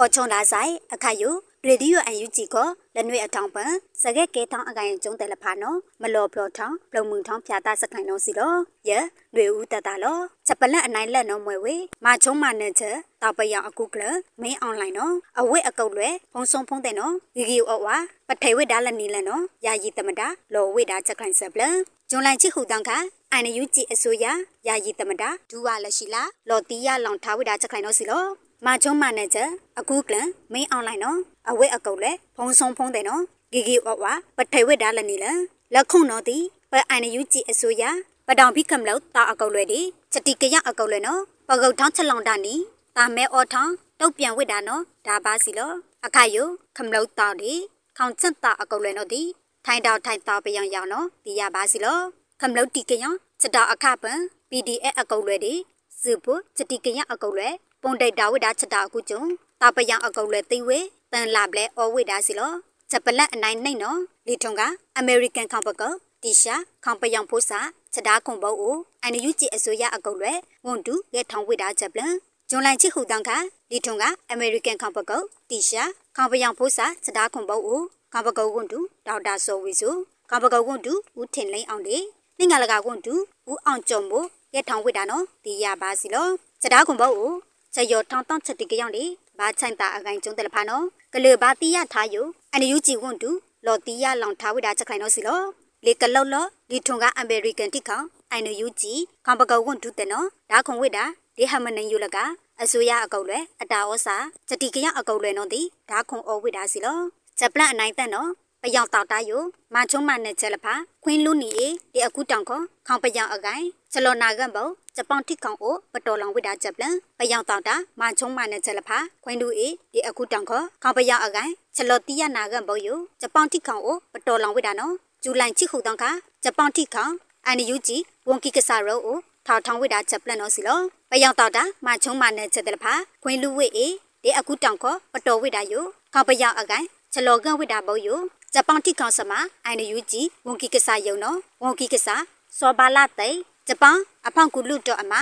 အော်ချုံလာဆိုင်အခါယိုရေဒီယိုအန်ယူဂျီကိုလက်နွေအထောင်ပန်စကက်ကေထောင်းအကိုင်ကျုံတယ်လဖာနော်မလော်ဖလော်ထောင်းပလုံမှုထောင်းဖြာတာစခိုင်နော်စီလောယလွေဦးတတလောချက်ပလက်အနိုင်လက်နော်မွဲဝေမာချုံမနဲ့ချက်တောက်ပယောင်အခုကလမင်းအွန်လိုင်းနော်အဝိအကုတ်လွဲဖုံဆုံဖုံးတဲ့နော်ဂီဂီအော်ဝါပထေဝိဒါလနီလနော်ယာယီတမတာလော်ဝိဒါချက်ခိုင်ဆက်ပလဂျွန်လိုင်ချီဟူတောင်းခအိုင်နယူဂျီအစိုးရယာယီတမတာဒူဝါလက်ရှိလာလော်တီယာလောင်ထားဝိဒါချက်ခိုင်နော်စီလော မာချုံမနဲ့ချက်အခုကလမင်းအွန်လိုင်းနော်အဝဲအကုတ်လဲဖုံဆုံဖုံးတဲ့နော်ဂီဂီဝဝပထေဝဲဒါလနီလလက်ခုံနော်တီပအိုင်နယူဂျီအစိုးရပတောင်ဖိခမလို့တာအကုတ်လဲဒီချက်တီကရအကုတ်လဲနော်ပကုတ်ထောင်းချက်လောင်တာနီတာမဲအော်ထောင်းတုတ်ပြန်ဝစ်တာနော်ဒါပါစီလောအခါယုခမလို့တောက်ဒီခေါင်ချက်တာအကုတ်လဲနော်ဒီထိုင်တောက်ထိုင်တောက်ပယံရောင်နော်ဒီရပါစီလောခမလို့တီကရချက်တာအခပန် PDF အကုတ်လဲဒီစုဖို့ချက်တီကရအကုတ်လဲ ပုံတိတ်တာဝိတာချက်တာအခုကျုံတာပယံအကုတ်လဲသိဝဲတန်လာပလဲအော်ဝိတာစီလောချက်ပလက်အနိုင်နှိမ့်နော်လီထုံကအမေရိကန်ခေါပကတီရှာခေါပယံဖိုးစာချက်တာခုံပုတ်အိုအန်ယူဂျီအစိုးရအကုတ်လဲဝန်တူရဲထောင်ဝိတာချက်ပလန်ဂျွန်လိုင်ချီဟူတောင်ခလီထုံကအမေရိကန်ခေါပကတီရှာခေါပယံဖိုးစာချက်တာခုံပုတ်အိုခေါပကုတ်ဝန်တူဒေါက်တာဆိုဝီဆိုခေါပကုတ်ဝန်တူဦးထင်လိန်အောင်ဒီနှင်္ဂလကဝန်တူဦးအောင်ကြုံမို့ရဲထောင်ဝိတာနော်ဒီရပါစီလောချက်တာခုံပုတ်အို ချက်ရောထောင်းတောင်းချက်တိကရောက်လေဘာချိုင်တာအကိုင်ကျုံတယ်ဖာနော်ကလေဘာတီရထားယုအန်ယူဂျီဝန်တူလော်တီရလောင်ထားဝိတာချက်ခိုင်နော်စီလောလေကလောက်လောဒီထုံကအမေရိကန်တိခေါအန်ယူဂျီခေါပကောဝန်တူတဲ့နော်ဒါခုံဝိတာဒီဟမနန်ယူလကအစိုးရအကုတ်လွဲအတာဩစာချက်တီကရအကုတ်လွဲနော်ဒီဒါခုံအောဝိတာစီလောချက်ပလန့်အနိုင်တဲ့နော် ပယောင်တောက်တာယိုမချုံမနဲ့ချက်လဖာခွင်းလူနီအေဒီအခုတောင်ခေါခေါပယောင်အကိုင်ချလောနာကံဘောဂျပန်ထိကောင်အိုပတော်လောင်ဝိတာချက်ပလန်ပယောင်တောက်တာမချုံမနဲ့ချက်လဖာခွင်းလူအေဒီအခုတောင်ခေါခေါပယောင်အကိုင်ချလောတီယနာကံဘောယိုဂျပန်ထိကောင်အိုပတော်လောင်ဝိတာနော်ဇူလိုင်ချီခုတောင်ခဂျပန်ထိကောင်အန်ယူဂျီဝန်ကီကဆာရောအိုထောက်ထောင်ဝိတာချက်ပလန်နော်စီလောပယောင်တောက်တာမချုံမနဲ့ချက်တလဖာခွင်းလူဝိအေဒီအခုတောင်ခေါပတော်ဝိတာယိုခေါပယောင်အကိုင်ချလောကံဝိတာဘောယို ဂျပန်တိကောင်စမအိုင်နယူဂျီဝန်ကီကဆာယုံနော်ဝန်ကီကဆာစောဘာလာတေဂျပန်အဖောင်ကူလူတော့အမ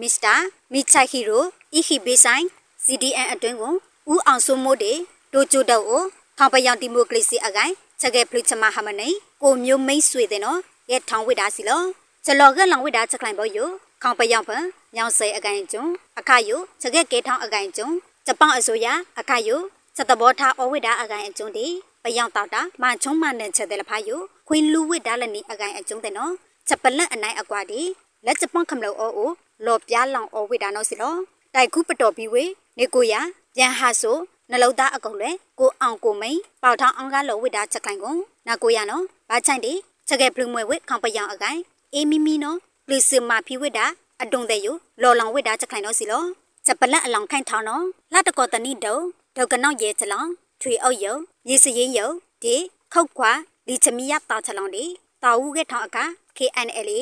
မစ္စတာမီချိုက်ဟီရိုအီခီဘေဆိုင် CDN အတွင်းကိုဦးအောင်စိုးမိုးတေဒိုချိုတော့ကိုခေါပယောင်ဒီမိုကရေစီအကိုင်ချက်ခဲ့ဖလိချမဟာမနေကိုမျိုးမိတ်ဆွေတဲ့နော်ရဲ့ထောင်ဝိတာစီလောချလောကလောင်ဝိတာချက်ခိုင်ပေါ်ယခေါပယောင်ဖန်ညောင်စေအကိုင်ကျုံအခါယချက်ခဲ့ကေထောင်အကိုင်ကျုံဂျပန်အစိုးရအခါယချက်တဘောထားအဝိတာအကိုင်အကျုံတီ ပယောင်တောက်တာမချုံမနဲ့ချက်တယ်လဖာယိုခွင်းလူဝစ်ဒါလနီအကိုင်အကျုံတဲ့နော်ချက်ပလက်အနိုင်အကွာဒီလက်ချပွန်ခမလို့အိုအိုလော်ပြားလောင်အိုဝိတာနော်စီလောတိုက်ခုပတော်ပြီးဝေနေကိုရပြန်ဟာဆိုနှလုံးသားအကုန်လဲကိုအောင်ကိုမိန်ပေါထောင်းအောင်ကားလော်ဝိတာချက်ခိုင်ကုန်နာကိုရနော်ဘာချိုင်တီချက်ကဲဖလူမွေဝိခေါပယောင်အကိုင်အေးမီမီနော်လူစမဖီဝိတာအတုံတဲ့ယိုလော်လောင်ဝိတာချက်ခိုင်နော်စီလောချက်ပလက်အလောင်ခိုင်ထောင်းနော်လာတကောတနိတုံဒေါကနော့ရဲချလောင်ထွေအုပ်ယုံ ရေစရင်ယုံဒီခောက်ခွာဒီချမီယတာချလောင်ဒီတာဝူကထောင်းအခါ KNLA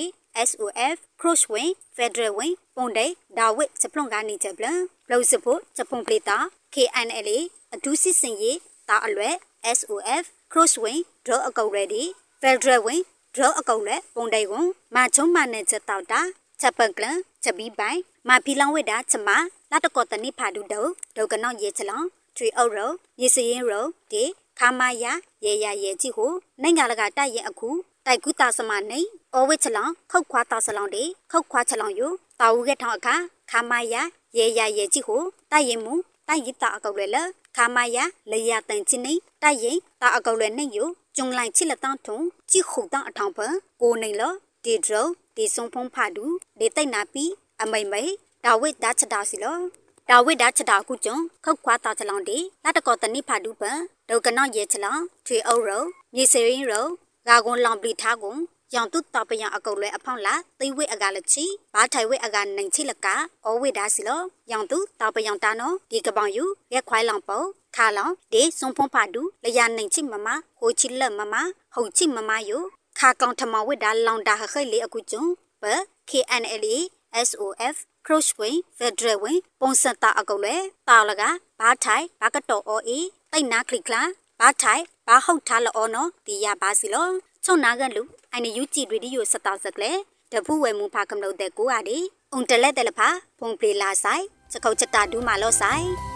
SOF Crossway Federal Wing ပုံဒိဒါဝစ်စပလွန်ကနေချက်ပလန်လောက်စဖို့စပွန်ပလီတာ KNLA အဒူးစစ်စင်ရေးတာအလွဲ SOF Crossway Draw အကောက် ready Federal Wing Draw အကောက်လက်ပုံဒိကွန်မချုံမနဲ့ချက်တောက်တာချက်ပန်ကလန်ချက်ပြီးပိုင်မဖီလောင်ဝိတာချမလာတကောတနိဖာဒူဒုဒုကနော့ရေချလောင် ထွေအုပ်ရောရေစရင်ရောဒီခါမယာရေရရေကြည့်ဟုနိုင်ငံလကတိုက်ရင်အခုတိုက်ကူတာစမနေအောဝိချလောင်ခောက်ခွာတာစလောင်ဒီခောက်ခွာချလောင်ယူတာဝူကထောင်းအခါခါမယာရေရရေကြည့်ဟုတိုက်ရင်မူတိုက်ရတာအကောက်လေလခါမယာလေရတန်ချင်းနေတိုက်ရင်တာအကောက်လေနေယူကျုံလိုက်ချစ်လက်တန်းထုံကြည့်ခုတန်းအထောင်ပံကိုနေလဒီဒရုဒီဆုံဖုံးဖာဒူဒီတိတ်နာပီအမိမ့်မိတ်ဒါဝိဒါချတာစီလော ဒါဝိဒါချက်တာခုကျုံခောက်ခွာတာချလောင်ဒီလတ်တကောတနိဖာဒုပံဒုကနော့ရဲချလောင်ထွေအုပ်ရောမြေစရင်ရောဂါကွန်လောင်ပလီထားကွန်ယောင်တုတပယံအကုတ်လဲအဖောင်းလာသိဝိအကလချီဘာထိုင်ဝိအကနိုင်ချီလကအဝိဒါစီလောယောင်တုတပယံတာနောဒီကပောင်ယူရက်ခွိုင်းလောင်ပေါခါလောင်ဒေစွန်ဖုံဖာဒူလရနိုင်ချီမမဟိုချီလက်မမဟုတ်ချီမမယုခါကောင်ထမဝိဒါလောင်တာဟ ခဲလေအခုကျုံဘ KNLA SOF Crossway Federal Wing ပုံစံတာအကုတ်လဲတာလကဘာထိုင်ဘာကတော်အော်အေတိတ်နာခလီကလာဘာထိုင်ဘာဟုတ်ထားလောနော်ဒီရပါစီလောချုံနာကလူအိုင်နယူကြည်ရေဒီယိုစတောက်စကလေတဖူဝဲမူဖာကမလို့တဲ့ကိုအားဒီအုံတလက်တယ်လဖာဖုန်ပလီလာဆိုင်စကောက်ချတာဒူးမာလောဆိုင်